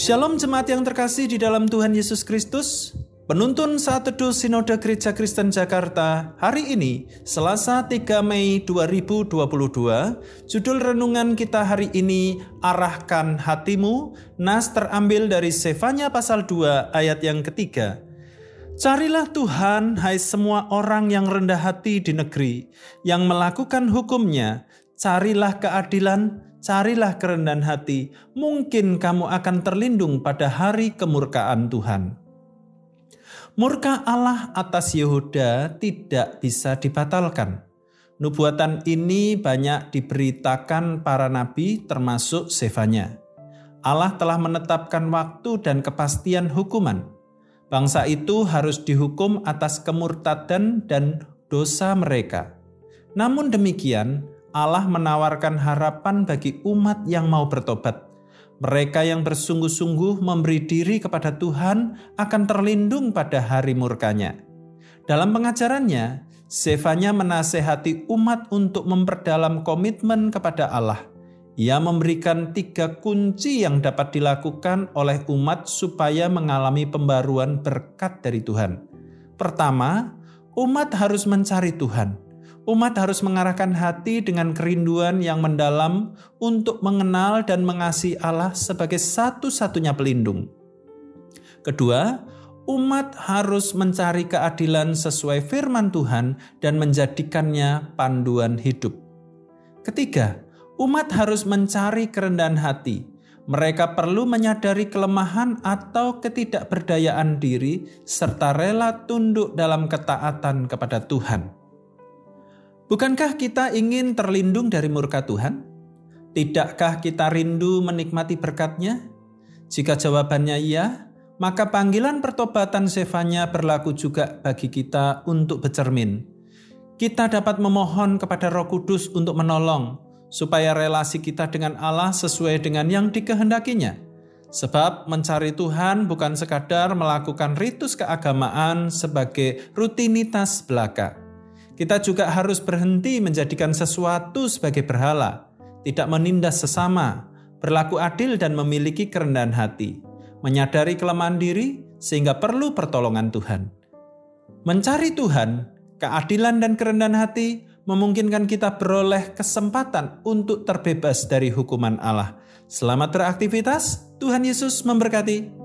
Shalom jemaat yang terkasih di dalam Tuhan Yesus Kristus. Penuntun saat teduh Sinode Gereja Kristen Jakarta hari ini, Selasa 3 Mei 2022, judul renungan kita hari ini, Arahkan Hatimu, Nas terambil dari Sefanya pasal 2 ayat yang ketiga. Carilah Tuhan, hai semua orang yang rendah hati di negeri, yang melakukan hukumnya, carilah keadilan, carilah kerendahan hati, mungkin kamu akan terlindung pada hari kemurkaan Tuhan. Murka Allah atas Yehuda tidak bisa dibatalkan. Nubuatan ini banyak diberitakan para nabi termasuk Sefanya. Allah telah menetapkan waktu dan kepastian hukuman. Bangsa itu harus dihukum atas kemurtadan dan dosa mereka. Namun demikian, Allah menawarkan harapan bagi umat yang mau bertobat mereka yang bersungguh-sungguh memberi diri kepada Tuhan akan terlindung pada hari murkanya. Dalam pengajarannya, Sefanya menasehati umat untuk memperdalam komitmen kepada Allah. Ia memberikan tiga kunci yang dapat dilakukan oleh umat supaya mengalami pembaruan berkat dari Tuhan. Pertama, umat harus mencari Tuhan umat harus mengarahkan hati dengan kerinduan yang mendalam untuk mengenal dan mengasihi Allah sebagai satu-satunya pelindung. Kedua, umat harus mencari keadilan sesuai firman Tuhan dan menjadikannya panduan hidup. Ketiga, umat harus mencari kerendahan hati. Mereka perlu menyadari kelemahan atau ketidakberdayaan diri, serta rela tunduk dalam ketaatan kepada Tuhan. Bukankah kita ingin terlindung dari murka Tuhan? Tidakkah kita rindu menikmati berkatnya? Jika jawabannya iya, maka panggilan pertobatan Sefanya berlaku juga bagi kita untuk bercermin. Kita dapat memohon kepada Roh Kudus untuk menolong, supaya relasi kita dengan Allah sesuai dengan yang dikehendakinya. Sebab mencari Tuhan bukan sekadar melakukan ritus keagamaan sebagai rutinitas belaka kita juga harus berhenti menjadikan sesuatu sebagai berhala, tidak menindas sesama, berlaku adil dan memiliki kerendahan hati, menyadari kelemahan diri sehingga perlu pertolongan Tuhan. Mencari Tuhan, keadilan dan kerendahan hati memungkinkan kita beroleh kesempatan untuk terbebas dari hukuman Allah. Selamat beraktivitas, Tuhan Yesus memberkati.